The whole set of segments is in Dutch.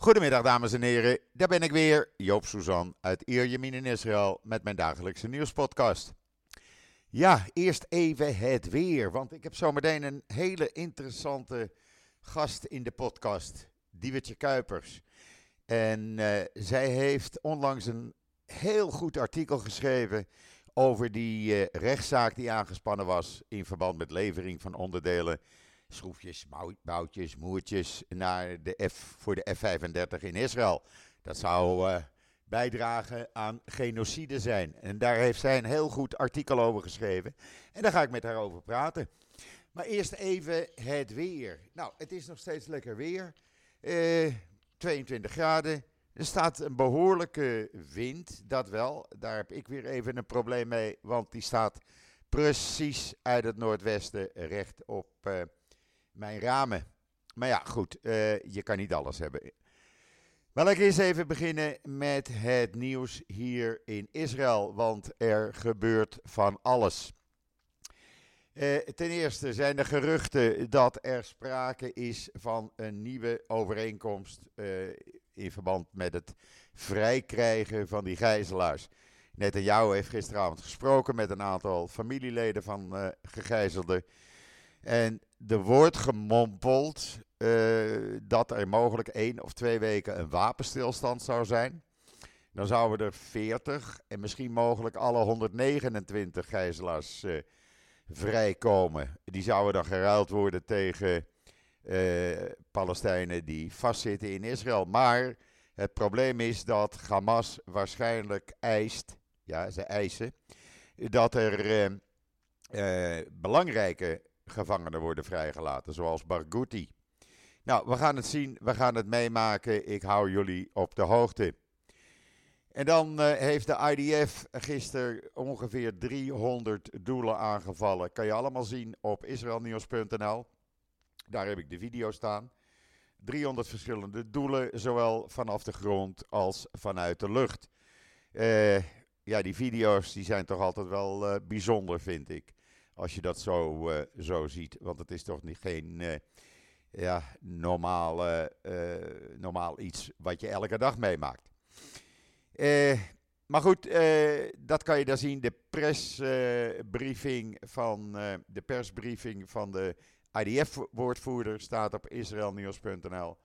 Goedemiddag dames en heren, daar ben ik weer, Joop Suzan uit Ierjemien in Israël met mijn dagelijkse nieuwspodcast. Ja, eerst even het weer, want ik heb zometeen een hele interessante gast in de podcast, Diewertje Kuipers. En uh, zij heeft onlangs een heel goed artikel geschreven over die uh, rechtszaak die aangespannen was in verband met levering van onderdelen schroefjes, boutjes, moertjes naar de F, voor de F-35 in Israël. Dat zou uh, bijdragen aan genocide zijn. En daar heeft zij een heel goed artikel over geschreven. En daar ga ik met haar over praten. Maar eerst even het weer. Nou, het is nog steeds lekker weer. Uh, 22 graden. Er staat een behoorlijke wind, dat wel. Daar heb ik weer even een probleem mee, want die staat precies uit het noordwesten recht op uh, mijn ramen. Maar ja, goed, uh, je kan niet alles hebben. Wel, ik eens even beginnen met het nieuws hier in Israël, want er gebeurt van alles. Uh, ten eerste zijn er geruchten dat er sprake is van een nieuwe overeenkomst uh, in verband met het vrijkrijgen van die gijzelaars. Netanyahu heeft gisteravond gesproken met een aantal familieleden van gegijzelden. En er wordt gemompeld uh, dat er mogelijk één of twee weken een wapenstilstand zou zijn. Dan zouden er 40 en misschien mogelijk alle 129 gijzelaars uh, vrijkomen. Die zouden dan geruild worden tegen uh, Palestijnen die vastzitten in Israël. Maar het probleem is dat Hamas waarschijnlijk eist, ja, ze eisen, dat er belangrijke gevangenen worden vrijgelaten, zoals Barghouti. Nou, we gaan het zien, we gaan het meemaken. Ik hou jullie op de hoogte. En dan uh, heeft de IDF gisteren ongeveer 300 doelen aangevallen. Kan je allemaal zien op israelnieuws.nl. Daar heb ik de video staan. 300 verschillende doelen, zowel vanaf de grond als vanuit de lucht. Uh, ja, die video's die zijn toch altijd wel uh, bijzonder, vind ik. Als je dat zo, uh, zo ziet. Want het is toch niet, geen uh, ja, normaal, uh, normaal iets wat je elke dag meemaakt. maar goed, dat kan je daar zien. De persbriefing van de persbriefing van de IDF-woordvoerder staat op israelnieuws.nl.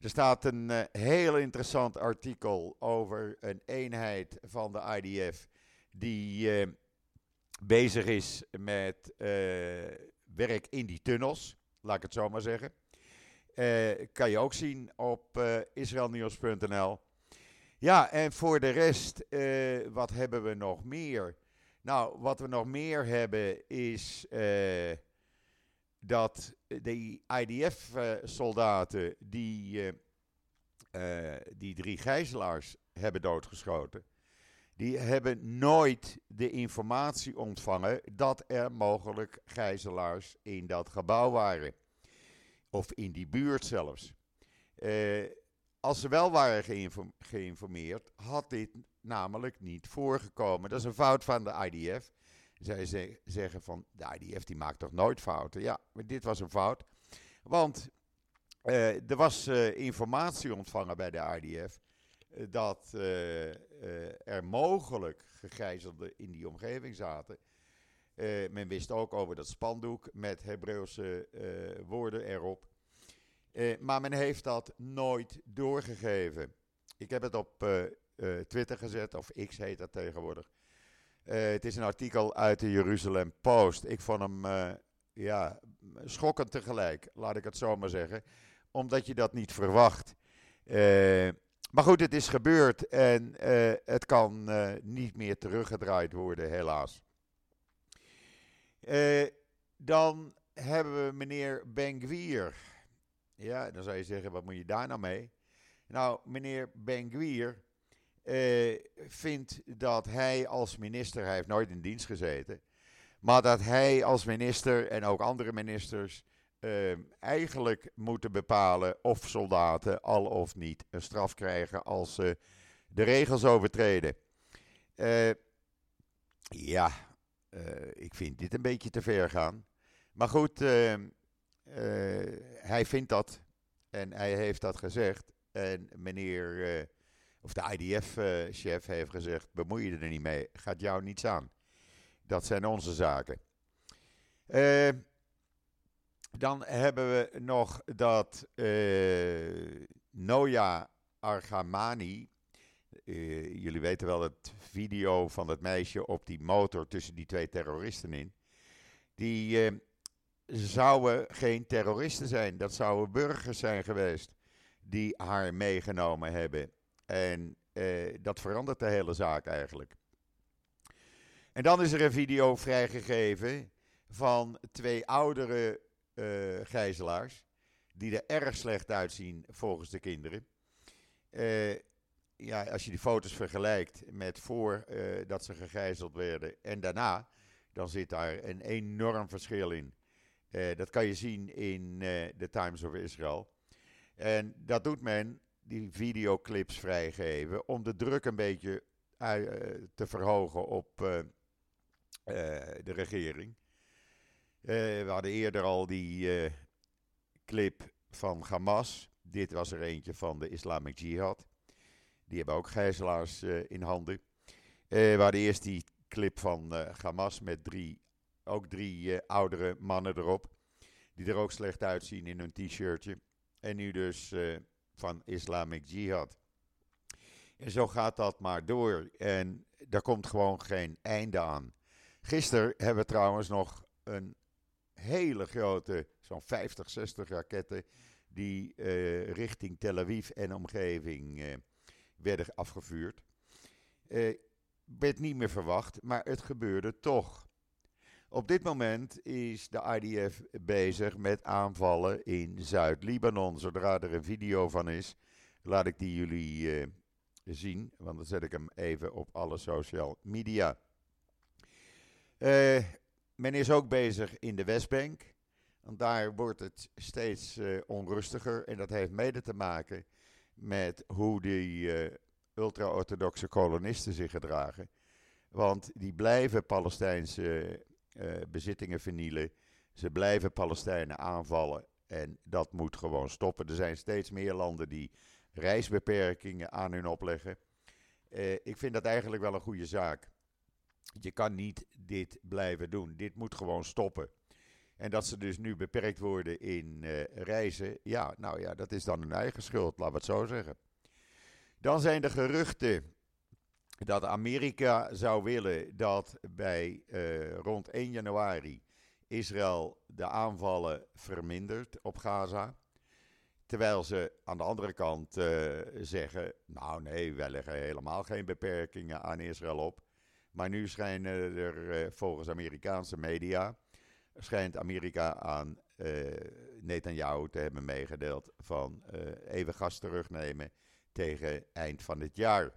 Er staat een heel interessant artikel over een eenheid van de IDF die bezig is met uh, werk in die tunnels, laat ik het zo maar zeggen. Uh, kan je ook zien op uh, israelnieuws.nl. Ja, en voor de rest, wat hebben we nog meer? Nou, wat we nog meer hebben is dat de IDF-soldaten die, die drie gijzelaars hebben doodgeschoten die hebben nooit de informatie ontvangen dat er mogelijk gijzelaars in dat gebouw waren. Of in die buurt zelfs. Uh, als ze wel waren geïnformeerd, had dit namelijk niet voorgekomen. Dat is een fout van de IDF. Zij zeggen van, de IDF die maakt toch nooit fouten? Ja, maar dit was een fout. Want uh, er was uh, informatie ontvangen bij de IDF dat uh, uh, er mogelijk gegijzelden in die omgeving zaten. Uh, men wist ook over dat spandoek met Hebreeuwse woorden erop. maar men heeft dat nooit doorgegeven. Ik heb het op Twitter gezet, of X heet dat tegenwoordig. het is een artikel uit de Jeruzalem Post. Ik vond hem ja, schokkend tegelijk, laat ik het zo maar zeggen. Omdat je dat niet verwacht. Uh, maar goed, het is gebeurd en uh, het kan uh, niet meer teruggedraaid worden, helaas. Uh, dan hebben we meneer Ben-Gvir. Ja, dan zou je zeggen, wat moet je daar nou mee? Nou, meneer Ben-Gvir vindt dat hij als minister, hij heeft nooit in dienst gezeten, maar dat hij als minister en ook andere ministers uh, eigenlijk moeten bepalen of soldaten al of niet een straf krijgen als ze de regels overtreden. Uh, ja, uh, ik vind dit een beetje te ver gaan. Maar goed, ehm, hij vindt dat en hij heeft dat gezegd. En meneer, of de IDF-chef heeft gezegd: bemoei je er niet mee, gaat jou niets aan. Dat zijn onze zaken. Uh, dan hebben we nog dat uh, Noya Argamani. Uh, jullie weten wel het video van dat meisje op die motor tussen die twee terroristen in. Die uh, zouden geen terroristen zijn. Dat zouden burgers zijn geweest die haar meegenomen hebben. En dat verandert de hele zaak eigenlijk. En dan is er een video vrijgegeven van twee oudere uh, gijzelaars. Die er erg slecht uitzien volgens de kinderen. Uh, ja, als je die foto's vergelijkt met voor uh, dat ze gegijzeld werden en daarna, dan zit daar een enorm verschil in. dat kan je zien in de Times of Israel. En dat doet men, die videoclips vrijgeven, om de druk een beetje te verhogen op de regering. Uh, we hadden eerder al die uh, clip van Hamas. Dit was er eentje van de Islamic Jihad. Die hebben ook gijzelaars uh, in handen. we hadden eerst die clip van Hamas met drie, ook drie oudere mannen erop. Die er ook slecht uitzien in hun t-shirtje. En nu dus van Islamic Jihad. En zo gaat dat maar door. En daar komt gewoon geen einde aan. Gisteren hebben we trouwens nog een hele grote, zo'n 50, 60 raketten, die uh, richting Tel Aviv en omgeving uh, werden afgevuurd. Uh, werd niet meer verwacht, maar het gebeurde toch. Op dit moment is de IDF bezig met aanvallen in Zuid-Libanon. Zodra er een video van is, laat ik die jullie zien, want dan zet ik hem even op alle social media. Men is ook bezig in de Westbank. Want daar wordt het steeds uh, onrustiger. En dat heeft mede te maken met hoe die uh, ultra-orthodoxe kolonisten zich gedragen. Want die blijven Palestijnse uh, bezittingen vernielen. Ze blijven Palestijnen aanvallen. En dat moet gewoon stoppen. Er zijn steeds meer landen die reisbeperkingen aan hun opleggen. ik vind dat eigenlijk wel een goede zaak. Je kan niet dit blijven doen. Dit moet gewoon stoppen. En dat ze dus nu beperkt worden in uh, reizen, ja, nou ja, dat is dan hun eigen schuld, laten we het zo zeggen. Dan zijn er geruchten dat Amerika zou willen dat bij uh, rond 1 januari Israël de aanvallen vermindert op Gaza. Terwijl ze aan de andere kant uh, zeggen: Nou, nee, wij leggen helemaal geen beperkingen aan Israël op. Maar nu schijnen er eh, volgens Amerikaanse media, schijnt Amerika aan uh, Netanyahu te hebben meegedeeld van uh, even gas terugnemen tegen eind van dit jaar.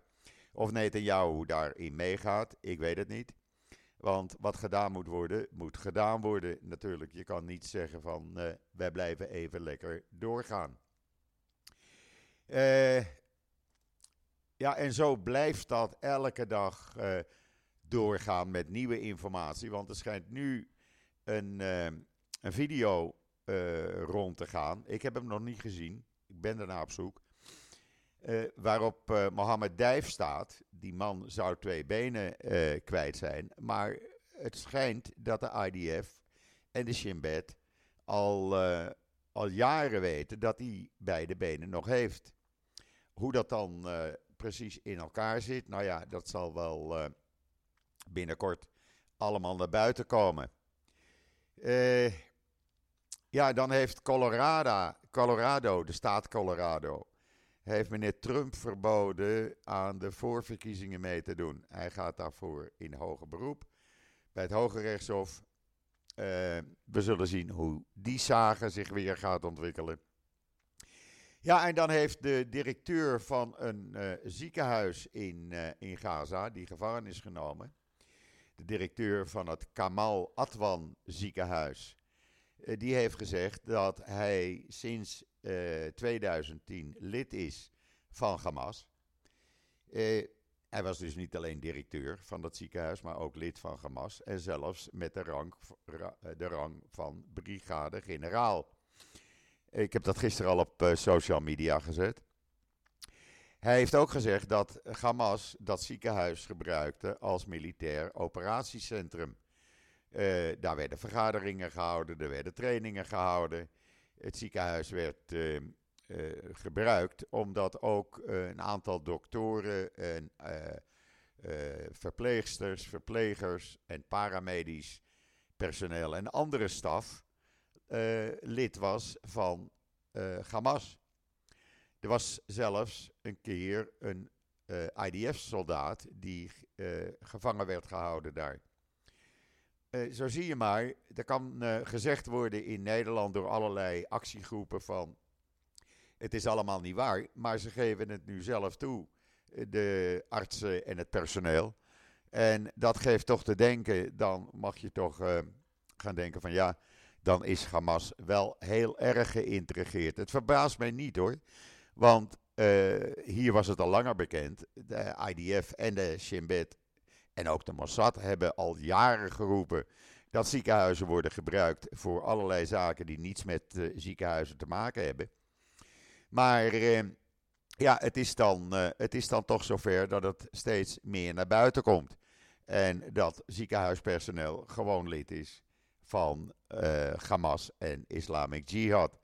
Of Netanyahu daarin meegaat, ik weet het niet. Want wat gedaan moet worden, moet gedaan worden natuurlijk. Je kan niet zeggen van uh, wij blijven even lekker doorgaan. Ja, en zo blijft dat elke dag doorgaan met nieuwe informatie. Want er schijnt nu een, uh, een video uh, rond te gaan. Ik heb hem nog niet gezien. Ik ben daarna op zoek. Uh, waarop Mohammed Dijf staat. Die man zou twee benen kwijt zijn. Maar het schijnt dat de IDF en de Shin Bet al, al jaren weten dat hij beide benen nog heeft. Hoe dat dan precies in elkaar zit, nou ja, dat zal wel binnenkort allemaal naar buiten komen. Uh, ja, dan heeft Colorado, Colorado, de staat Colorado, heeft meneer Trump verboden aan de voorverkiezingen mee te doen. Hij gaat daarvoor in hoger beroep bij het Hoge Rechtshof. Uh, we zullen zien hoe die zagen zich weer gaat ontwikkelen. Ja, en dan heeft de directeur van een uh, ziekenhuis in, in Gaza, die gevangen is genomen, de directeur van het Kamal Atwan ziekenhuis, eh, die heeft gezegd dat hij sinds 2010 eh, lid is van Hamas. Uh, hij was dus niet alleen directeur van dat ziekenhuis, maar ook lid van Hamas. En zelfs met de rang, de rang van brigade-generaal. Ik heb dat gisteren al op social media gezet. Hij heeft ook gezegd dat Hamas dat ziekenhuis gebruikte als militair operatiecentrum. Uh, daar werden vergaderingen gehouden, er werden trainingen gehouden. Het ziekenhuis werd uh, uh, gebruikt omdat ook een aantal doktoren en verpleegsters, verplegers en paramedisch personeel en andere staf lid was van Hamas. Er was zelfs een keer een IDF-soldaat die gevangen werd gehouden daar. Uh, zo zie je maar, er kan gezegd worden in Nederland door allerlei actiegroepen van het is allemaal niet waar, maar ze geven het nu zelf toe, eh, de artsen en het personeel. En dat geeft toch te denken, dan mag je toch gaan denken van ja, dan is Hamas wel heel erg geïntrigeerd. Het verbaast mij niet hoor, want hier was het al langer bekend, de IDF en de Shin Bet en ook de Mossad hebben al jaren geroepen dat ziekenhuizen worden gebruikt voor allerlei zaken die niets met uh, ziekenhuizen te maken hebben. Maar uh, ja, het is, dan, het is dan toch zover dat het steeds meer naar buiten komt. En dat ziekenhuispersoneel gewoon lid is van Hamas en Islamic Jihad.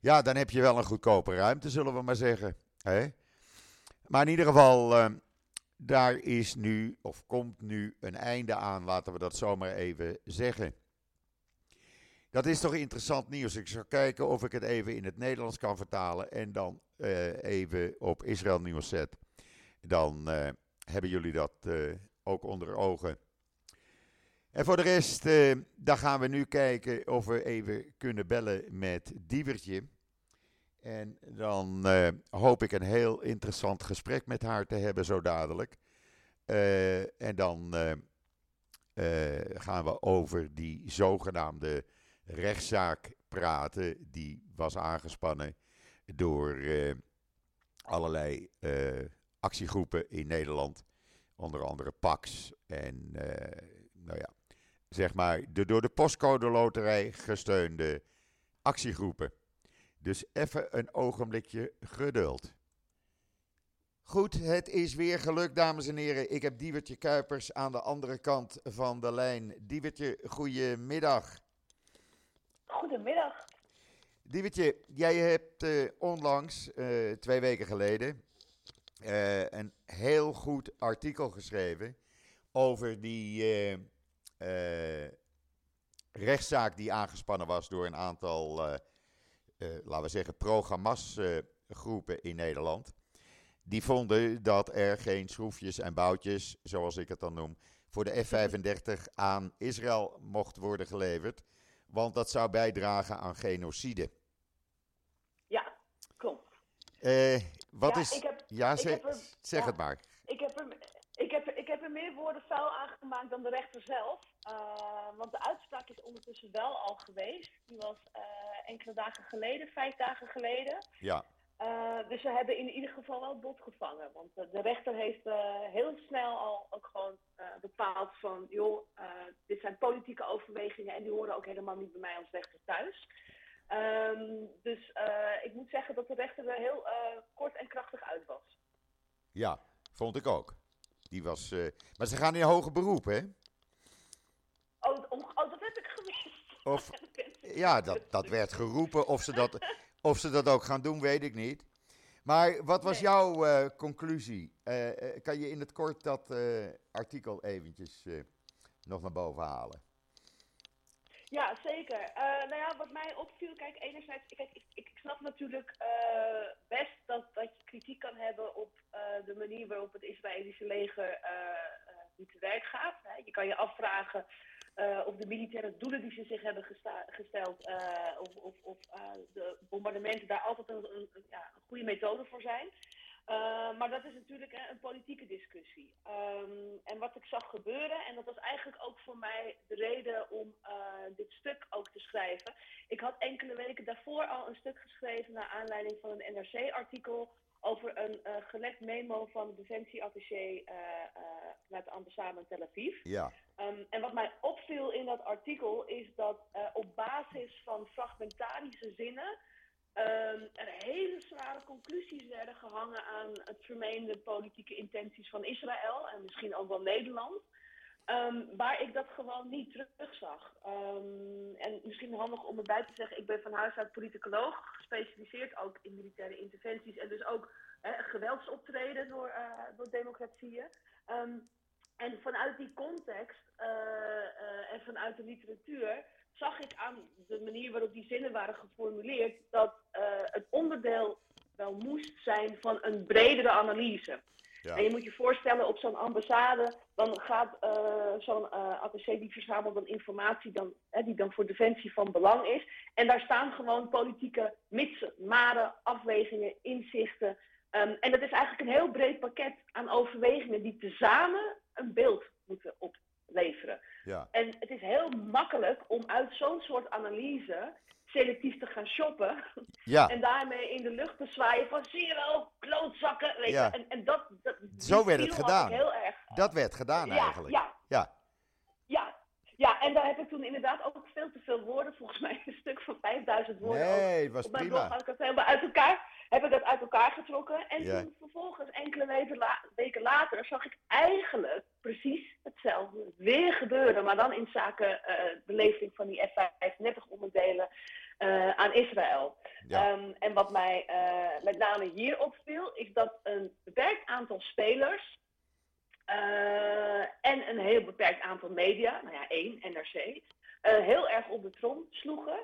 Ja, dan heb je wel een goedkope ruimte, zullen we maar zeggen. Hè? Maar in ieder geval, daar is nu, of komt nu, een einde aan, laten we dat zomaar even zeggen. Dat is toch interessant nieuws. Ik zal kijken of ik het even in het Nederlands kan vertalen en dan uh, even op Israël nieuws zet. Dan uh, hebben jullie dat uh, ook onder ogen. En voor de rest, dan gaan we nu kijken of we even kunnen bellen met Dievertje. En dan uh, hoop ik een heel interessant gesprek met haar te hebben zo dadelijk. Uh, en dan uh, gaan we over die zogenaamde rechtszaak praten. Die was aangespannen door allerlei actiegroepen in Nederland. Onder andere PAX en nou ja, zeg maar de door de postcode loterij gesteunde actiegroepen. Dus even een ogenblikje geduld. Goed, het is weer gelukt, dames en heren. Ik heb Diewertje Kuipers aan de andere kant van de lijn. Diewertje, goedemiddag. Goedemiddag. Diewertje, jij hebt uh, onlangs, uh, twee weken geleden, uh, een heel goed artikel geschreven over die rechtszaak die aangespannen was door een aantal uh, laten we zeggen, programmasgroepen uh, in Nederland. Die vonden dat er geen schroefjes en boutjes, zoals ik het dan noem, voor de F-35 aan Israël mocht worden geleverd. Want dat zou bijdragen aan genocide. Ja, klopt. Uh, wat ja, is. Ik heb, ja, zeg, heb er, zeg ja, het maar. Ik heb, er, ik, heb, ik heb er meer woorden vuil aangemaakt dan de rechter zelf. Uh, want de uitspraak is ondertussen wel al geweest. Die was uh, enkele dagen geleden, vijf dagen geleden. Ja. Uh, dus ze hebben in ieder geval wel bot gevangen. Want de rechter heeft heel snel al ook gewoon bepaald van... joh, dit zijn politieke overwegingen en die horen ook helemaal niet bij mij als rechter thuis. Um, dus ik moet zeggen dat de rechter er heel kort en krachtig uit was. Ja, vond ik ook. Die was, maar ze gaan in hoger beroep, hè? Oh, oh, dat heb ik gemist. Of, ja, dat, dat werd geroepen. Of ze dat, of ze dat ook gaan doen, weet ik niet. Maar wat was nee. jouw uh, conclusie? Uh, kan je in het kort dat artikel eventjes nog naar boven halen? Ja, zeker. nou ja, wat mij opviel, kijk, enerzijds, ik, ik snap natuurlijk best dat, dat je kritiek kan hebben op de manier waarop het Israëlische leger nu te werk gaat. Hè. Je kan je afvragen of de militaire doelen die ze zich hebben gesteld, of, of, of de bombardementen daar altijd een, een, ja, een goede methode voor zijn. Maar dat is natuurlijk een, een politieke discussie. Um, en wat ik zag gebeuren, en dat was eigenlijk ook voor mij de reden om dit stuk ook te schrijven. Ik had enkele weken daarvoor al een stuk geschreven naar aanleiding van een NRC-artikel over een uh, gelekt memo van de defensieattaché met de ambassade in Tel Aviv. Ja. Um, en wat mij opviel in dat artikel is dat op basis van fragmentarische zinnen um, er hele zware conclusies werden gehangen aan het vermeende politieke intenties van Israël en misschien ook wel Nederland. Ehm, waar ik dat gewoon niet terugzag. Um, en misschien handig om erbij te zeggen, ik ben van huis uit politicoloog, gespecialiseerd ook in militaire interventies en dus ook geweldsoptreden door, uh, door democratieën. En vanuit die context uh, uh, en vanuit de literatuur zag ik aan de manier waarop die zinnen waren geformuleerd dat het onderdeel wel moest zijn van een bredere analyse. Ja. En je moet je voorstellen, op zo'n ambassade, dan gaat uh, zo'n uh, attaché die verzamelt dan informatie dan, hè, die dan voor defensie van belang is. En daar staan gewoon politieke mitsen, maren, afwegingen, inzichten. Um, en dat is eigenlijk een heel breed pakket aan overwegingen die tezamen een beeld moeten opleveren. Ja. En het is heel makkelijk om uit zo'n soort analyse selectief te gaan shoppen. Ja. En daarmee in de lucht te zwaaien van zie je wel, klootzakken. Weet ja. En, en dat, dat, Zo werd het gedaan. Heel erg. Dat werd gedaan ja, eigenlijk. Ja. ja. Ja. Ja, en daar heb ik toen inderdaad ook veel te veel woorden, volgens mij een stuk van 5000 woorden. Nee, was op mijn prima. blog had ik het helemaal uit elkaar, heb ik dat uit elkaar getrokken. En toen vervolgens, enkele weken, la weken, later, zag ik eigenlijk precies hetzelfde weer gebeuren. Maar dan in zaken uh, beleving van die F-35 onderdelen uh, aan Israël. Ja. Um, en wat mij uh, met name hier opviel, is dat een beperkt aantal spelers en een heel beperkt aantal media, nou ja, één, NRC, heel erg op de trom sloegen.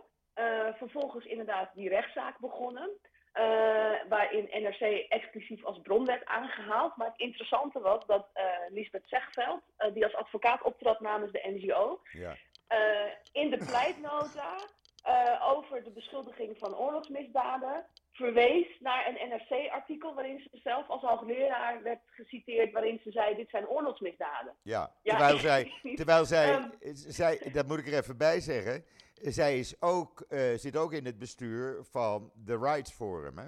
vervolgens inderdaad die rechtszaak begonnen. Waarin NRC exclusief als bron werd aangehaald. Maar het interessante was dat Lisbeth Zegveld, die als advocaat optrad namens de NGO, ja. in de pleitnota over de beschuldiging van oorlogsmisdaden verwees naar een NRC-artikel waarin ze zelf als hoogleraar werd geciteerd, waarin ze zei: Dit zijn oorlogsmisdaden. Ja, terwijl, zij, terwijl zij, um, zij, dat moet ik er even bij zeggen, zij is ook, uh, zit ook in het bestuur van de Rights Forum. Hè?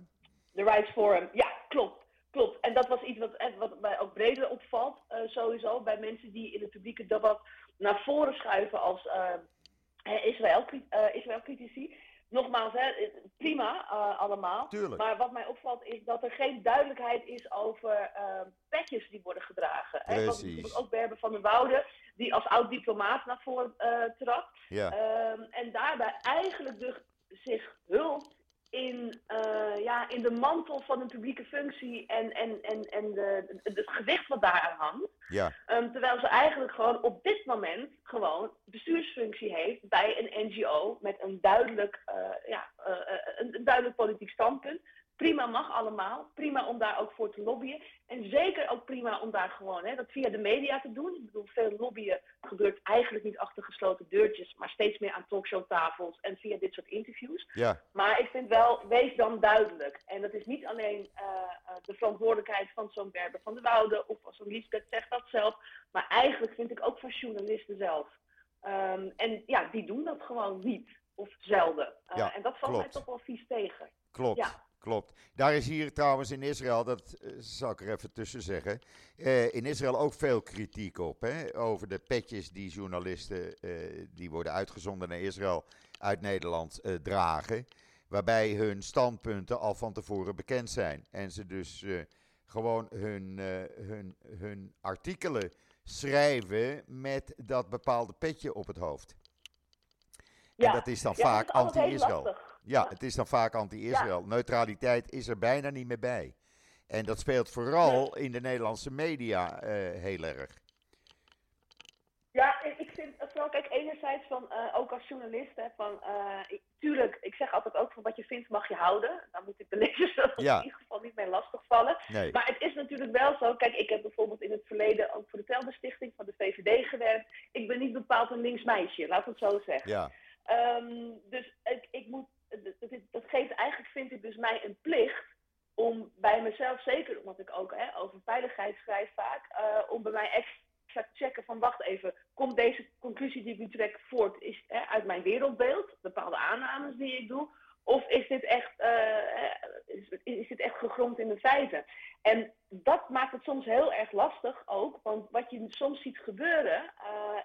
De Rights Forum, ja, klopt. Klopt. En dat was iets wat, wat mij ook breder opvalt, uh, sowieso, bij mensen die in het publieke debat naar voren schuiven als Israël, uh, Israël-critici. Nogmaals, hè, prima allemaal. Tuurlijk. Maar wat mij opvalt is dat er geen duidelijkheid is over petjes die worden gedragen. Precies. Hè, ook Berber van der Woude, die als oud-diplomaat naar voren trad. Ja. En daarbij eigenlijk de, zich hult in, uh, ja, in de mantel van een publieke functie en, en, en, en de, het gewicht wat daaraan hangt. Ja. Um, terwijl ze eigenlijk gewoon op dit moment gewoon bestuursfunctie heeft bij een NGO met een duidelijk, uh, ja, uh, een, een, duidelijk politiek standpunt. Prima mag allemaal. Prima om daar ook voor te lobbyen. En zeker ook prima om daar gewoon hè, dat via de media te doen. Ik bedoel, veel lobbyen gebeurt eigenlijk niet achter gesloten deurtjes, maar steeds meer aan talkshowtafels en via dit soort interviews. Ja. Maar ik vind wel, wees dan duidelijk. En dat is niet alleen uh, de verantwoordelijkheid van zo'n Berber van de Woude of zo'n Lisbeth zegt dat zelf, maar eigenlijk vind ik ook van journalisten zelf. Um, en ja, die doen dat gewoon niet of zelden. Uh, ja, en dat valt klopt. mij toch wel vies tegen. Klopt. Ja. Klopt. Daar is hier trouwens in Israël, dat uh, zal ik er even tussen zeggen, uh, in Israël ook veel kritiek op. Hè, over de petjes die journalisten uh, die worden uitgezonden naar Israël uit Nederland dragen. Waarbij hun standpunten al van tevoren bekend zijn. En ze dus gewoon hun, hun, hun artikelen schrijven met dat bepaalde petje op het hoofd. Ja. En dat is dan ja, vaak anti-Israël. Ja, het is dan vaak anti-Israël. Ja. Neutraliteit is er bijna niet meer bij. En dat speelt vooral in de Nederlandse media uh, heel erg. Ja, ik vind vooral, kijk, enerzijds van, uh, ook als journalist, hè, van, uh, ik, tuurlijk, ik zeg altijd ook van wat je vindt mag je houden. Dan moet ik de lezers ja. in ieder geval niet mee lastigvallen. Nee. Maar het is natuurlijk wel zo, kijk, ik heb bijvoorbeeld in het verleden ook voor de Telderstichting van de VVD gewerkt. Ik ben niet bepaald een links meisje, laat het zo zeggen. Ja. Um, dus ik, ik moet dat, dat, geeft eigenlijk, vind ik, dus mij een plicht om bij mezelf, zeker omdat ik ook hè, over veiligheid schrijf vaak, uh, om bij mij extra te checken van wacht even, komt deze conclusie die ik nu trek voort is, hè, uit mijn wereldbeeld, bepaalde aannames die ik doe, of is dit echt, uh, is, is dit echt gegrond in de feiten? En dat maakt het soms heel erg lastig ook, want wat je soms ziet gebeuren,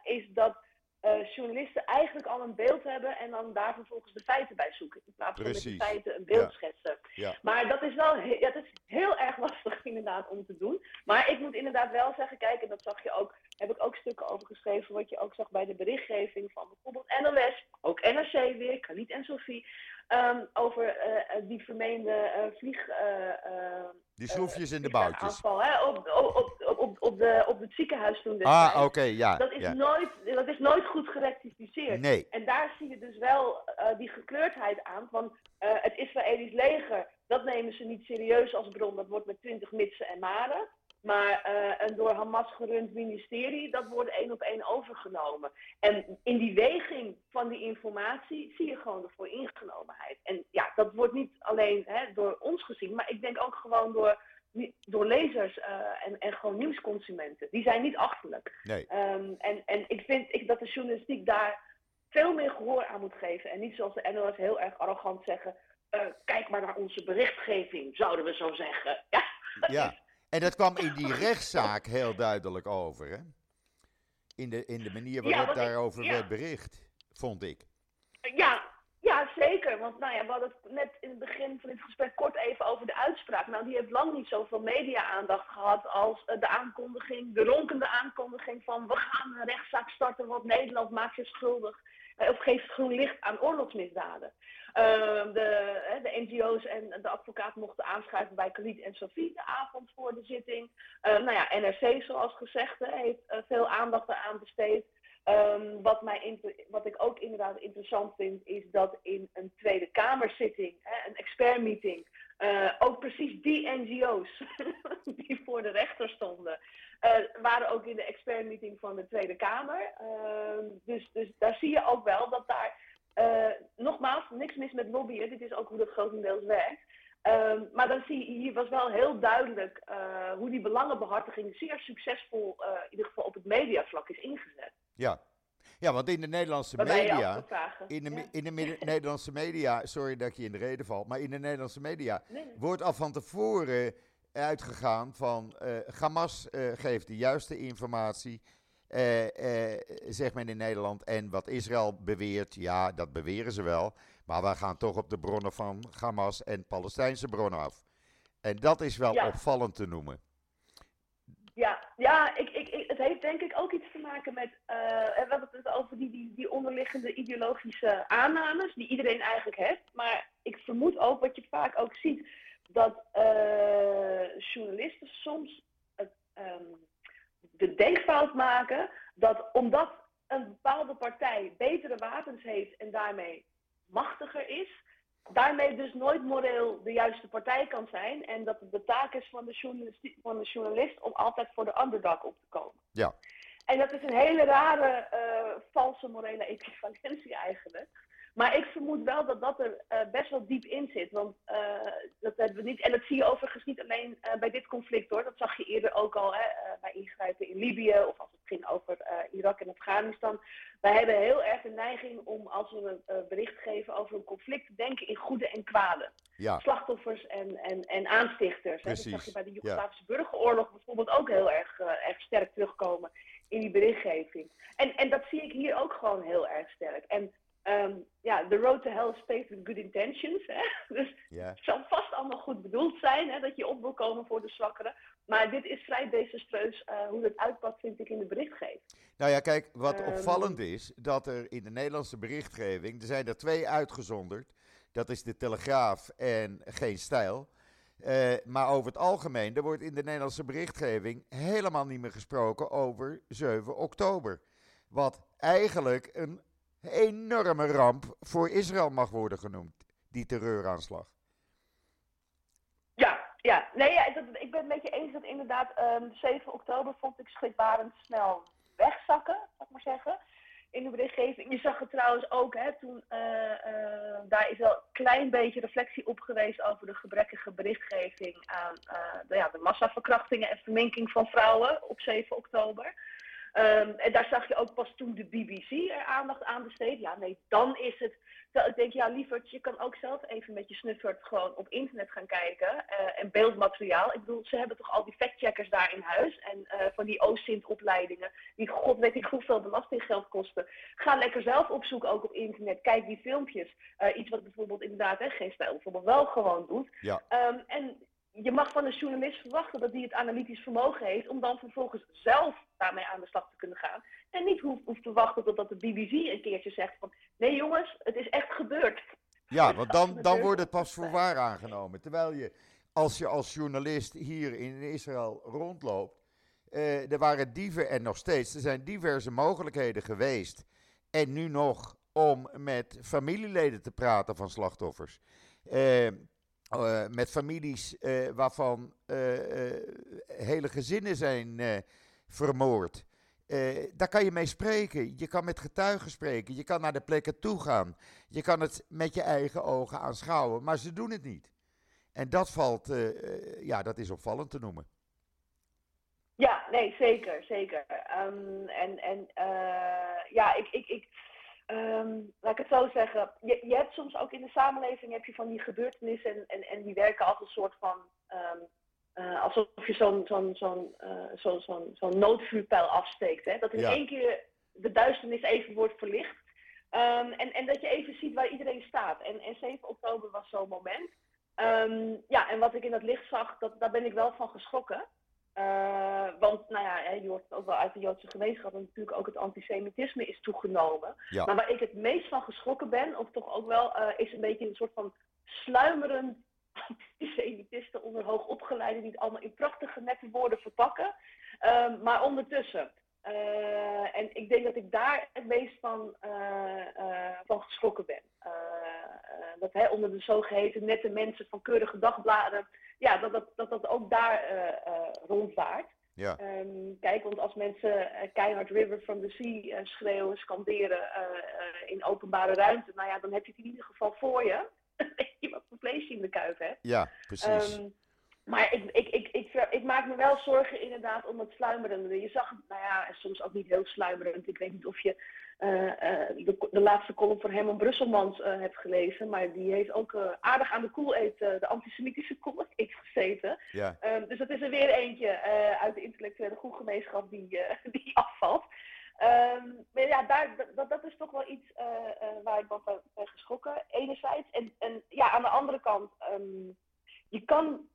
is dat uh, journalisten eigenlijk al een beeld hebben en dan daar vervolgens de feiten bij zoeken. In plaats van met de feiten een beeld ja. schetsen. Ja. Maar dat is wel he- ja, dat is heel erg lastig inderdaad om te doen. Maar ik moet inderdaad wel zeggen, kijk, en dat zag je ook, heb ik ook stukken over geschreven, wat je ook zag bij de berichtgeving van bijvoorbeeld NOS, ook NRC weer, Khalid en Sophie, ehm, over eh, eh, die vermeende eh, vlieg... eh, eh, Die schroefjes in de boutjes. aanval, hè, op, op, op, op, op, de, op het ziekenhuis toen. Ah, oké, ja. dat, is nooit, dat is nooit goed gerectificeerd. Nee, En daar zie je dus wel eh, die gekleurdheid aan van eh, het Israëlisch leger. Dat nemen ze niet serieus als bron. Dat wordt met twintig mitsen en maren. Maar eh, een door Hamas gerund ministerie, dat wordt één op één overgenomen. En in die weging van die informatie zie je gewoon de vooringenomenheid. En ja, dat wordt niet alleen hè, door ons gezien, maar ik denk ook gewoon door, door lezers eh, en, en gewoon nieuwsconsumenten. Die zijn niet achterlijk. nee. Ehm, en, en ik vind ik, dat de journalistiek daar veel meer gehoor aan moet geven. En niet zoals de NOS heel erg arrogant zeggen. eh, kijk maar naar onze berichtgeving, zouden we zo zeggen. Ja, Ja. En dat kwam in die rechtszaak heel duidelijk over, hè? In de, in de manier Ja, waarop ik- daarover ja. werd bericht, vond ik. ja, ja, zeker. Want nou ja, we hadden het net in het begin van dit gesprek kort even over de uitspraak. Nou, die heeft lang niet zoveel media-aandacht gehad als eh, de aankondiging, de ronkende aankondiging van we gaan een rechtszaak starten, want Nederland maakt zich schuldig eh, of geeft groen licht aan oorlogsmisdaden. Ehm, de, hè, de NGO's en de advocaat mochten aanschuiven bij Khalid en Sophie de avond voor de zitting. Eh, nou ja, NRC, zoals gezegd, heeft eh, veel aandacht eraan besteed. Ehm, wat, mij wat ik ook inderdaad interessant vind, is dat in een Tweede Kamerzitting, een expertmeeting, eh ook precies die NGO's die voor de rechter stonden, eh, waren ook in de expertmeeting van de Tweede Kamer. Ehm, dus, dus daar zie je ook wel dat daar, eh, nogmaals, niks mis met lobbyen, dit is ook hoe dat grotendeels werkt. Ehm, maar dan zie je, hier was wel heel duidelijk hoe die belangenbehartiging zeer succesvol, in ieder geval op het mediavlak, is ingezet. Ja. ja, want in de Nederlandse Waarbij media... In de, Ja. in de Nederlandse media, sorry dat ik je in de reden val, maar in de Nederlandse media Nee, wordt al van tevoren uitgegaan van eh Hamas eh, geeft de juiste informatie, eh, eh, zegt men in Nederland. En wat Israël beweert, ja, dat beweren ze wel. Maar we gaan toch op de bronnen van Hamas en Palestijnse bronnen af. En dat is wel Ja. opvallend te noemen. Ja, ik, ik, het heeft denk ik ook iets te maken met. eh, we hebben het over die, die, die onderliggende ideologische aannames, die iedereen eigenlijk heeft. Maar ik vermoed ook, wat je vaak ook ziet, dat eh, journalisten soms het, ehm, de denkfout maken dat omdat een bepaalde partij betere wapens heeft en daarmee machtiger is, daarmee dus nooit moreel de juiste partij kan zijn. En dat het de taak is van de, van de journalist om altijd voor de underdog op te komen. Ja. En dat is een hele rare, eh, valse morele equivalentie eigenlijk. Maar ik vermoed wel dat dat er eh, best wel diep in zit. Want eh, dat hebben we niet. En dat zie je overigens niet alleen bij dit conflict hoor. Dat zag je eerder ook al hè, bij ingrijpen in Libië of ging over eh, Irak en Afghanistan. Wij hebben heel erg de neiging om als we een eh, bericht geven over een conflict te denken in goede en kwade Ja, slachtoffers en, en, en aanstichters. Hè. Dat zag je bij de ja. Joegoslavische burgeroorlog bijvoorbeeld ook heel erg, eh, erg sterk terugkomen in die berichtgeving. En, en dat zie ik hier ook gewoon heel erg sterk. En ehm, ja, the road to hell is paved with good intentions. Hè? Dus het zal vast allemaal goed bedoeld zijn, hè, dat je op wil komen voor de zwakkeren. Maar dit is vrij desastreus eh, hoe dat uitpakt, vind ik, in de berichtgeving. Nou ja, kijk, wat Ehm. opvallend is, dat er in de Nederlandse berichtgeving, er zijn er twee uitgezonderd. Dat is de Telegraaf en Geen Stijl. Eh, maar over het algemeen, er wordt in de Nederlandse berichtgeving helemaal niet meer gesproken over 7 oktober. Wat eigenlijk een enorme ramp voor Israël mag worden genoemd, die terreuraanslag. Ja, ja. Nee, ik ben het met je eens dat inderdaad ehm 7 oktober vond ik schrikbarend snel wegzakken, zou ik maar zeggen. In de berichtgeving. Je zag het trouwens ook, hè, toen eh, eh, daar is wel een klein beetje reflectie op geweest over de gebrekkige berichtgeving aan eh, de, ja, de massaverkrachtingen en verminking van vrouwen op 7 oktober. Ehm, en daar zag je ook pas toen de BBC er aandacht aan besteed. Ja, nee, dan is het Terwijl ik denk, ja, lieverd, je kan ook zelf even met je snuffert gewoon op internet gaan kijken. en beeldmateriaal. Ik bedoel, ze hebben toch al die factcheckers daar in huis. En van die OSINT-opleidingen, die god weet ik hoeveel belastinggeld kosten. Ga lekker zelf opzoeken, ook op internet. Kijk die filmpjes. iets wat bijvoorbeeld inderdaad hè, geen stijl bijvoorbeeld wel gewoon doet. Ja. Ehm, en je mag van een journalist verwachten dat hij het analytisch vermogen heeft om dan vervolgens zelf daarmee aan de slag te kunnen gaan. En niet hoeft, hoeft te wachten totdat de BBC een keertje zegt van nee jongens, het is echt gebeurd. Ja, want dan, dan wordt het pas voor waar aangenomen. Terwijl je, als je als journalist hier in Israël rondloopt, uh, er waren dieven en nog steeds, er zijn diverse mogelijkheden geweest. En nu nog om met familieleden te praten van slachtoffers. Uh, uh, met families uh, waarvan uh, hele gezinnen zijn vermoord. daar kan je mee spreken. Je kan met getuigen spreken. Je kan naar de plekken toe gaan. Je kan het met je eigen ogen aanschouwen. Maar ze doen het niet. En dat valt, ja, dat is opvallend te noemen. Ja, nee, zeker, zeker. Um, en en ja, ik, ik, ik, Um, laat ik het zo zeggen. Je, je, hebt soms ook in de samenleving heb je van die gebeurtenissen en, en, en die werken als een soort van. Um, uh, alsof je zo'n zo'n zo'n uh, zo, zo, zo noodvuurpijl afsteekt. Hè? Dat in één keer de duisternis even wordt verlicht. Um, en, en dat je even ziet waar iedereen staat. En, en 7 oktober was zo'n moment. ja, en wat ik in dat licht zag, dat, daar ben ik wel van geschrokken. Uh, want, nou ja, je hoort ook wel uit de Joodse gemeenschap dat natuurlijk ook het antisemitisme is toegenomen. Maar waar ik het meest van geschrokken ben, of toch ook wel, uh, is een beetje een soort van sluimerend antisemitisten onder hoogopgeleiden die het allemaal in prachtige nette woorden verpakken. Uh, maar ondertussen. Uh, en ik denk dat ik daar het meest van, van geschrokken ben. dat hè, onder de zogeheten nette mensen van keurige dagbladen ja, dat, dat, dat dat ook daar uh, rondwaart. Ja. Um, kijk, want als mensen uh, keihard River from the Sea schreeuwen, scanderen in openbare ruimte, nou ja, dan heb je het in ieder geval voor je. je wat voor vlees je in de kuip hebt. Ja, precies. Um, maar ik, ik, ik, ik, ik, maak me wel zorgen inderdaad om het sluimerende. Je zag, nou ja, soms ook niet heel sluimerend. Ik weet niet of je de, de, laatste column van Herman Brusselmans uh, hebt gelezen. Maar die heeft ook aardig aan de koel de antisemitische koel gezeten. Ja. Um, dus dat is er weer eentje uit de intellectuele groepgemeenschap die, die afvalt. Um, maar ja, daar, dat, dat is toch wel iets waar ik van ben geschrokken, enerzijds. En, en ja, aan de andere kant, um, je kan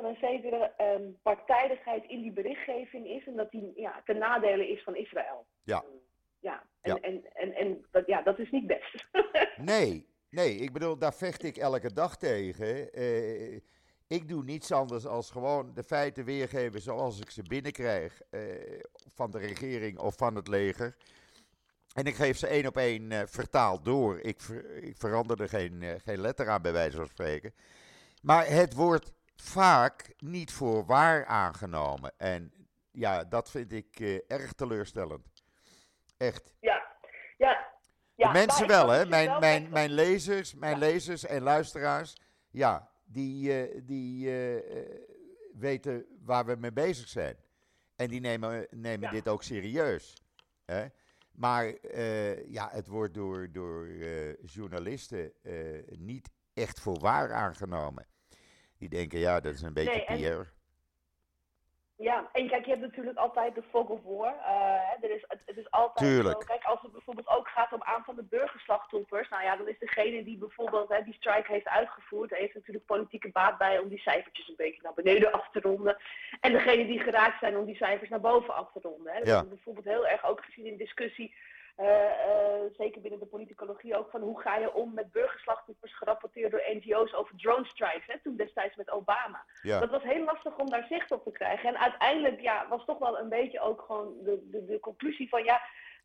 van een zekere um, partijdigheid in die berichtgeving is en dat die ja, ten nadele is van Israël. Ja. ja, en, ja. En, en, en, dat, ja, dat is niet best. nee, nee, ik bedoel, daar vecht ik elke dag tegen. Uh, ik doe niets anders als gewoon de feiten weergeven zoals ik ze binnenkrijg uh, van de regering of van het leger. En ik geef ze één op één uh, vertaald door. Ik, ver, ik verander er geen, geen letter aan, bij wijze van spreken. Maar het wordt vaak niet voor waar aangenomen. En ja, dat vind ik uh, erg teleurstellend. Echt. Ja, ja. ja de mensen wel, hè? Mijn, wel mijn, mijn lezers, mijn ja. lezers en luisteraars, ja, die, uh, die uh, weten waar we mee bezig zijn. En die nemen, nemen ja. dit ook serieus. Hè? Maar ja, het wordt door, door journalisten niet echt voor waar aangenomen. Die denken, ja, dat is een beetje nee, PR. Ja, en kijk, je hebt natuurlijk altijd de fog of war. Uh, er is, het, het, is altijd Tuurlijk. Zo. Kijk, als het bijvoorbeeld ook gaat om aantal de burgerslachtoffers, nou ja, dan is degene die bijvoorbeeld hè, die strike heeft uitgevoerd, heeft natuurlijk politieke baat bij om die cijfertjes een beetje naar beneden af te ronden. En degene die geraakt zijn om die cijfers naar boven af te ronden. Hè. Dat ja. hebben we bijvoorbeeld heel erg ook gezien in discussie zeker binnen de politicologie ook, van hoe ga je om met burgerslachtoffers gerapporteerd door NGO's over drone strikes, hè, toen destijds met Obama. Ja. Dat was heel lastig om daar zicht op te krijgen. En uiteindelijk ja, was toch wel een beetje ook gewoon de, de, de conclusie van ja,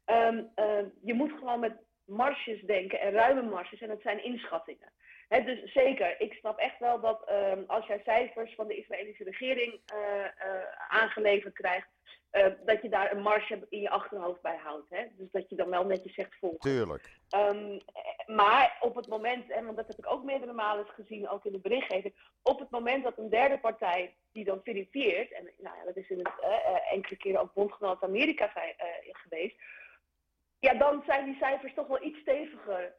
um, uh, je moet gewoon met marges denken en ruime marges en het zijn inschattingen. He, dus zeker, ik snap echt wel dat um, als jij cijfers van de Israëlische regering aangeleverd krijgt, uh, dat je daar een marge in je achterhoofd bij houdt. Hè? Dus dat je dan wel netjes zegt volgen. Tuurlijk. Um, maar op het moment, en want dat heb ik ook meerdere malen gezien, ook in de berichtgeving, op het moment dat een derde partij die dan verifieert, en nou ja, dat is in het enkele keren ook bondgenoot Amerika geweest, ja, dan zijn die cijfers toch wel iets steviger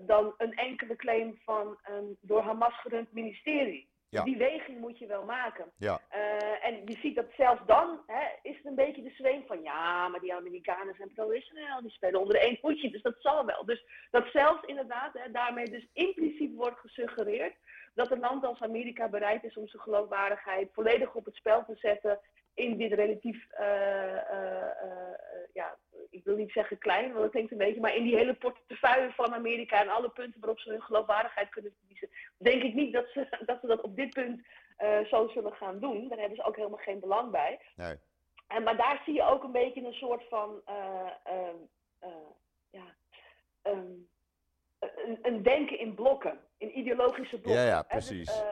dan een enkele claim van een door Hamas gerund ministerie. Die weging moet je wel maken. Ja. Uh, en je ziet dat zelfs dan hè, is het een beetje de zweem van ja, maar die Amerikanen zijn pro-Israël, die spelen onder één voetje, dus dat zal wel. Dus dat zelfs inderdaad hè, daarmee dus impliciet wordt gesuggereerd dat een land als Amerika bereid is om zijn geloofwaardigheid volledig op het spel te zetten in dit relatief, uh, uh, ja, ik wil niet zeggen klein, want dat klinkt een beetje, maar in die hele portefeuille van Amerika en alle punten waarop ze hun geloofwaardigheid kunnen verliezen, denk ik niet dat ze dat, ze dat op dit punt zo zullen gaan doen. Daar hebben ze ook helemaal geen belang bij. Nee. En, maar daar zie je ook een beetje een soort van, ja, um, een, een, denken in blokken, in ideologische blokken. Ja, ja, dus, precies. Dus,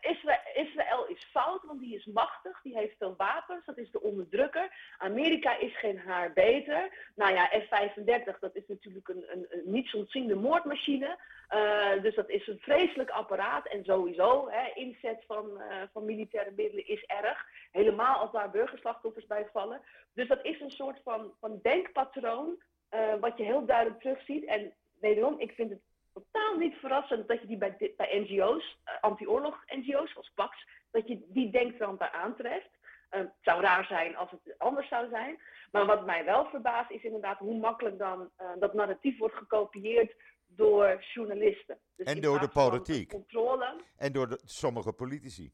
Israël, Israël, is fout, want die is machtig, die heeft veel wapens, dat is de onderdrukker. Amerika is geen haar beter. Nou ja, F-35, dat is natuurlijk een, een, een niet ontziende moordmachine. Uh, dus dat is een vreselijk apparaat. En sowieso, hè, inzet van, van militaire middelen is erg. Helemaal als daar burgerslachtoffers bij vallen. Dus dat is een soort van, van denkpatroon, uh, wat je heel duidelijk terugziet. En wederom, ik vind het totaal niet verrassend dat je die bij, bij NGO's, uh, anti-oorlog NGO's zoals PAX, dat je die daar aantreft. Uh, het zou raar zijn als het anders zou zijn. Maar wat mij wel verbaast is inderdaad hoe makkelijk dan uh, dat narratief wordt gekopieerd door journalisten. Dus en door de politiek. Controle. En door de, sommige politici.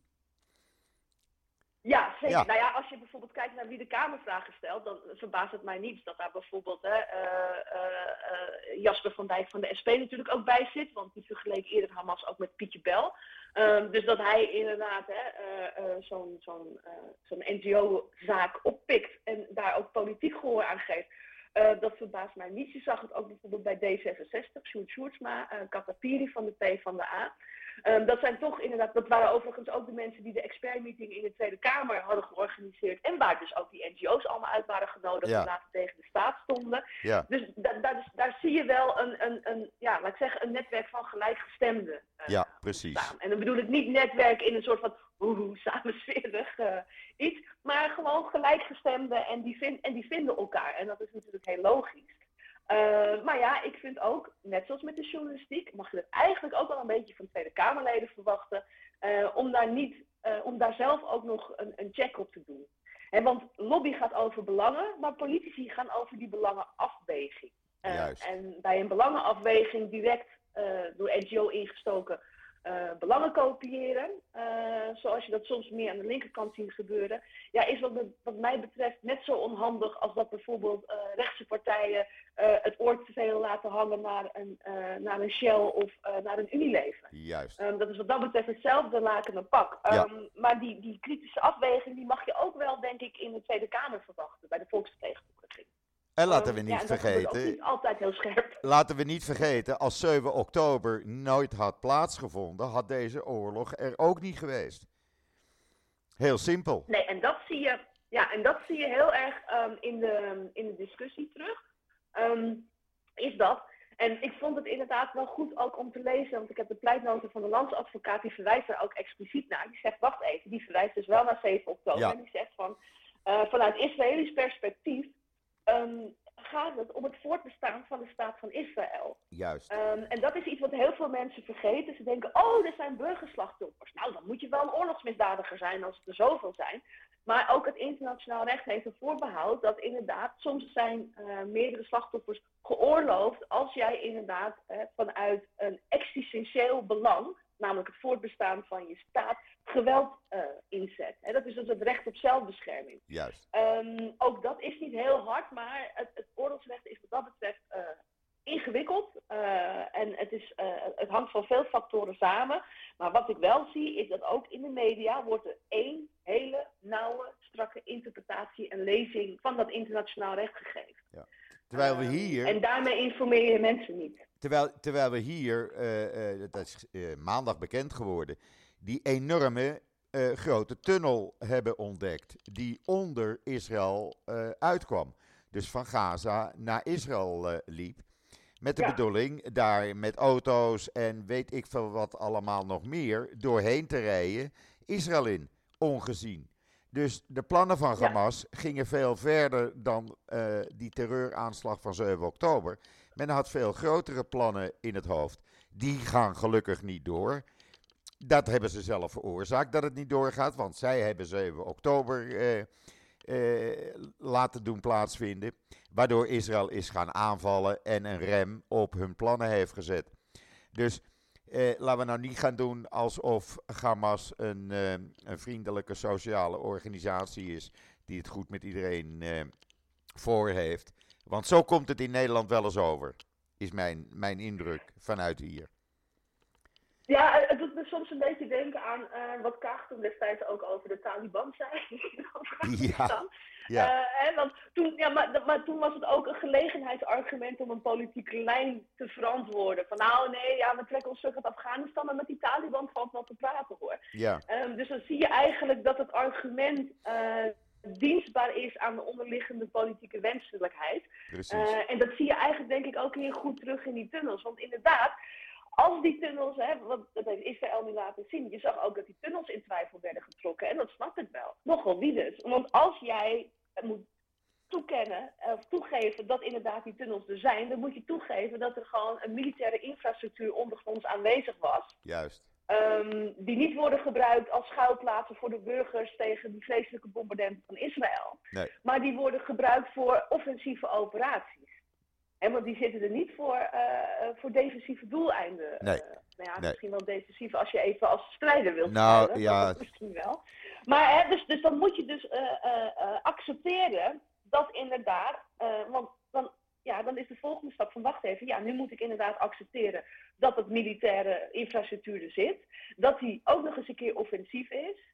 Ja, zeker. Nou ja, als je bijvoorbeeld kijkt naar wie de Kamervragen stelt, dan verbaast het mij niet dat daar bijvoorbeeld hè, uh, uh, Jasper van Dijk van de SP natuurlijk ook bij zit, want die vergeleek eerder Hamas ook met Pietje Bel. Um, dus dat hij inderdaad zo'n zo'n zo'n NGO-zaak oppikt en daar ook politiek gehoor aan geeft. dat verbaast mij niet. Je zag het ook bijvoorbeeld bij D66, Sjoerd Sjoerdsma, Katapiri van de P van de A. Um, dat zijn toch inderdaad, dat waren overigens ook de mensen die de expertmeeting in de Tweede Kamer hadden georganiseerd. En waar dus ook die NGO's allemaal uit waren genodigd en later tegen de staat stonden. Ja. Dus da da daar zie je wel een, een, een, ja, laat ik zeggen, een netwerk van gelijkgestemden. Uh, ja, precies. Staan. En dan bedoel ik niet netwerk in een soort van oeh, samenswerig uh, iets, maar gewoon gelijkgestemden en die, vind, en die vinden elkaar. En dat is natuurlijk heel logisch. Uh, maar ja, ik vind ook, net zoals met de journalistiek, mag je het eigenlijk ook wel een beetje van Tweede Kamerleden verwachten, uh, om, daar niet, uh, om daar zelf ook nog een, een check op te doen. He, want lobby gaat over belangen, maar politici gaan over die belangenafweging. en bij een belangenafweging direct door NGO ingestoken uh, belangen kopiëren, uh, zoals je dat soms meer aan de linkerkant ziet gebeuren, ja, is wat, wat mij betreft net zo onhandig als dat bijvoorbeeld uh, rechtse partijen het oor te veel laten hangen naar een, naar een Shell of naar een Unilever. Juist. Um, dat is wat dat betreft hetzelfde laken en pak. Ja. Um, maar die, die kritische afweging die mag je ook wel, denk ik, in de Tweede Kamer verwachten, bij de volksvertegenwoordiging. En laten we niet vergeten. Niet altijd heel scherp. Laten we niet vergeten, als 7 oktober nooit had plaatsgevonden, had deze oorlog er ook niet geweest. Heel simpel. Nee, en dat zie je, ja, en dat zie je heel erg um, in, de, in de discussie terug. Um, is dat. En ik vond het inderdaad wel goed ook om te lezen, want ik heb de pleitnoten van de landsadvocaat, die verwijst er ook expliciet naar. Die zegt, wacht even, die verwijst dus wel naar 7 oktober. Ja. En die zegt van, uh, vanuit Israëlisch perspectief um, gaat het om het voortbestaan van de staat van Israël. Juist. Um, en dat is iets wat heel veel mensen vergeten. Ze denken, oh, er zijn burgerslachtoffers. Nou, dan moet je wel een oorlogsmisdadiger zijn als er zoveel zijn. Maar ook het internationaal recht heeft een voorbehoud dat inderdaad soms zijn uh, meerdere slachtoffers geoorloofd als jij inderdaad uh, vanuit een existentieel belang, namelijk het voortbestaan van je staat, geweld uh, inzet. Dat is dus het recht op zelfbescherming. Juist. Um, ook dat is niet heel hard, maar het, het oorlogsrecht is wat dat betreft uh, ingewikkeld. Uh, en het, is, het hangt van veel factoren samen. Maar wat ik wel zie, is dat ook in de media wordt er één hele nauwe, strakke interpretatie en lezing van dat internationaal recht gegeven. Terwijl we hier. En daarmee informeer je mensen niet. Terwijl, terwijl we hier, dat is maandag bekend geworden, die enorme uh, grote tunnel hebben ontdekt. Die onder Israël uh, uitkwam. Dus van Gaza naar Israël uh, liep. Met de ja. bedoeling daar met auto's en weet ik veel wat allemaal nog meer doorheen te rijden. Israël in, ongezien. Dus de plannen van Hamas gingen veel verder dan uh, die terreuraanslag van 7 oktober. Men had veel grotere plannen in het hoofd. Die gaan gelukkig niet door. Dat hebben ze zelf veroorzaakt dat het niet doorgaat, want zij hebben 7 oktober uh, uh, laten doen plaatsvinden. Waardoor Israël is gaan aanvallen en een rem op hun plannen heeft gezet. Dus eh, laten we nou niet gaan doen alsof Hamas een, eh, een, vriendelijke sociale organisatie is. die het goed met iedereen eh, voor heeft. Want zo komt het in Nederland wel eens over. Is mijn, mijn indruk vanuit hier. Ja, het doet me soms een beetje denken aan uh, wat Kaag toen destijds ook over de Taliban zei. ja. Ja. Toen, ja, maar, maar toen was het ook een gelegenheidsargument om een politieke lijn te verantwoorden. Van nou nee, ja, we trekken ons terug uit Afghanistan, maar met die Taliban valt wel te praten hoor. Ja. Um, dus dan zie je eigenlijk dat het argument uh, dienstbaar is aan de onderliggende politieke wenselijkheid. Uh, en dat zie je eigenlijk denk ik ook heel goed terug in die tunnels. Want inderdaad, als die tunnels, hè, want dat heeft Israël nu laten zien, je zag ook dat die tunnels in twijfel werden getrokken. En dat snap ik wel. Nogal wie dus. Want als jij moet toekennen of toegeven dat inderdaad die tunnels er zijn, dan moet je toegeven dat er gewoon een militaire infrastructuur ondergronds aanwezig was. Juist. Um, die niet worden gebruikt als schuilplaatsen voor de burgers tegen die vreselijke bombardementen van Israël. Nee. Maar die worden gebruikt voor offensieve operaties. En want die zitten er niet voor, uh, voor defensieve doeleinden. Nee. Uh, nou ja, nee. misschien wel defensief als je even als strijder wilt nou. Ja. Misschien wel. Maar hè, dus, dus dan moet je dus uh, accepteren dat inderdaad, want dan, ja, dan is de volgende stap van wacht even, ja, nu moet ik inderdaad accepteren dat het militaire infrastructuur er zit, dat die ook nog eens een keer offensief is.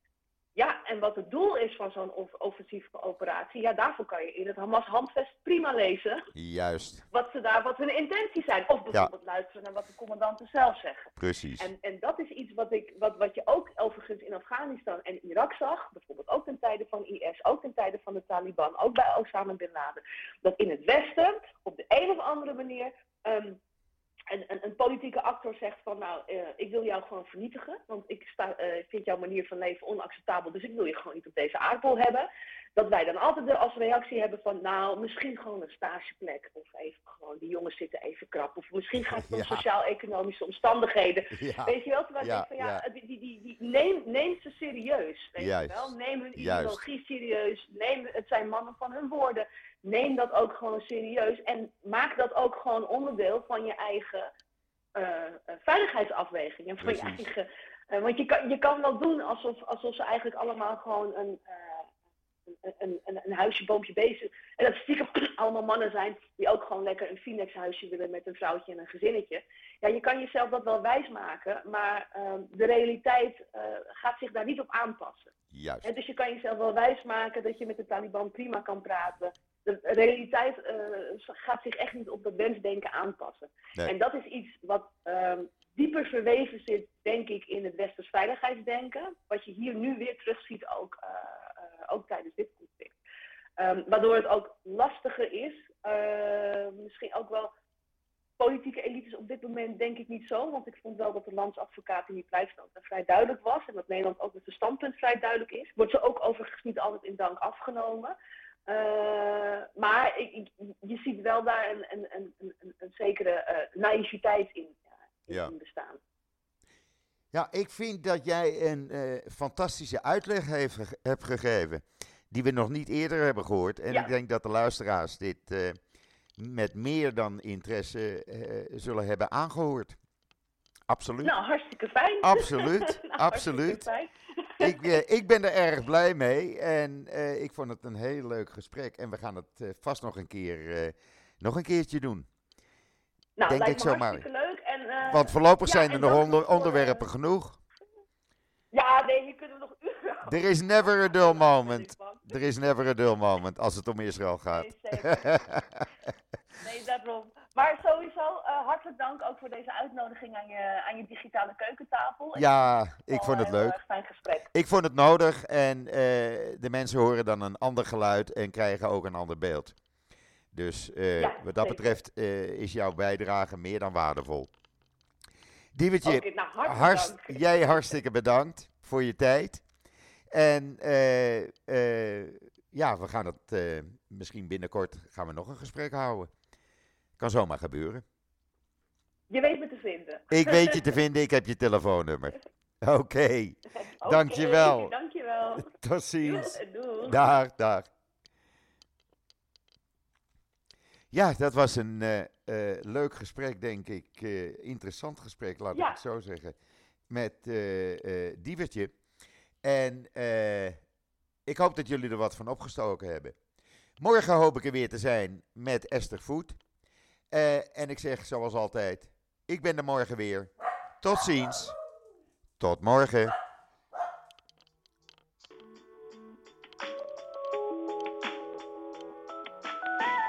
Ja, en wat het doel is van zo'n offensieve operatie, ja, daarvoor kan je in het Hamas-handvest prima lezen. Juist. Wat, ze daar, wat hun intenties zijn. Of bijvoorbeeld ja. luisteren naar wat de commandanten zelf zeggen. Precies. En, en dat is iets wat, ik, wat, wat je ook overigens in Afghanistan en Irak zag. Bijvoorbeeld ook ten tijde van IS, ook ten tijde van de Taliban, ook bij Osama Bin Laden. Dat in het Westen op de een of andere manier um, een, een, een, politieke actor zegt van nou, uh, ik wil jou gewoon vernietigen, want ik sta, uh, vind jouw manier van leven onacceptabel, dus ik wil je gewoon niet op deze aardbol hebben. Dat wij dan altijd als reactie hebben van nou, misschien gewoon een stageplek, of even gewoon, die jongens zitten even krap, of misschien gaat het om ja. sociaal-economische omstandigheden. Ja. Weet je wel, terwijl ja, ik van ja, die, die, die, die, neem, neem ze serieus, weet Juist. je wel. Neem hun ideologie serieus, neem, het zijn mannen van hun woorden neem dat ook gewoon serieus en maak dat ook gewoon onderdeel van je eigen uh, veiligheidsafweging. En van je eigen, uh, want je kan, je kan wel doen alsof, alsof ze eigenlijk allemaal gewoon een, uh, een, een, een huisje, boompje, bezig. En dat stiekem allemaal mannen zijn die ook gewoon lekker een Phoenix huisje willen met een vrouwtje en een gezinnetje. Ja, je kan jezelf dat wel wijsmaken, maar de realiteit gaat zich daar niet op aanpassen. Juist. En dus je kan jezelf wel wijsmaken dat je met de Taliban prima kan praten de realiteit uh, gaat zich echt niet op dat wensdenken aanpassen. Nee. En dat is iets wat um, dieper verweven zit, denk ik, in het westers veiligheidsdenken. Wat je hier nu weer terugziet, ook, uh, ook tijdens dit conflict. Um, waardoor het ook lastiger is, misschien ook wel politieke elites op dit moment denk ik niet zo. Want ik vond wel dat de landsadvocaat in die pleistand vrij duidelijk was. En dat Nederland ook met zijn standpunt vrij duidelijk is. Wordt ze ook overigens niet altijd in dank afgenomen. Uh, maar ik, ik, je ziet wel daar een, een, een, een, zekere uh, naïviteit in, in, ja. in bestaan. Ja, ik vind dat jij een uh, fantastische uitleg heeft, hebt gegeven. Die we nog niet eerder hebben gehoord. En ja. ik denk dat de luisteraars dit met meer dan interesse zullen hebben aangehoord. Absoluut. Nou, hartstikke fijn. Absoluut, nou, absoluut. Fijn. ik, ik ben er erg blij mee en ik vond het een heel leuk gesprek. En we gaan het vast nog een, keer, nog een keertje doen. Nou, Denk lijkt ik me leuk. En, Want voorlopig zijn er nog onder, onderwerpen genoeg. Ja, nee, hier kunnen we nog uren. Er is never a dull moment. Er is never a dull moment als het om Israël gaat. Nee, daarom. Maar sowieso uh, hartelijk dank ook voor deze uitnodiging aan je, aan je digitale keukentafel. ja, ik, ik vond het leuk. fijn gesprek. Ik vond het nodig en uh, de mensen horen dan een ander geluid en krijgen ook een ander beeld. Dus uh, ja, wat dat zeker. betreft is jouw bijdrage meer dan waardevol. Diewertje, okay, nou, hartst dank. jij hartstikke bedankt voor je tijd. En eh, eh, ja, we gaan het eh, misschien binnenkort gaan we nog een gesprek houden. Kan zomaar gebeuren. Je weet me te vinden. Ik weet je te vinden, ik heb je telefoonnummer. Oké, Oké, dankjewel. Dankjewel. tot ziens. Doei. Dag, dag. Ja, dat was een eh, leuk gesprek, denk ik. Eh, interessant gesprek, laat ik het zo zeggen. Met eh Dievertje. En ik hoop dat jullie er wat van opgestoken hebben. Morgen hoop ik er weer te zijn met Esther Voet. En ik zeg zoals altijd, ik ben er morgen weer. Tot ziens. Tot morgen.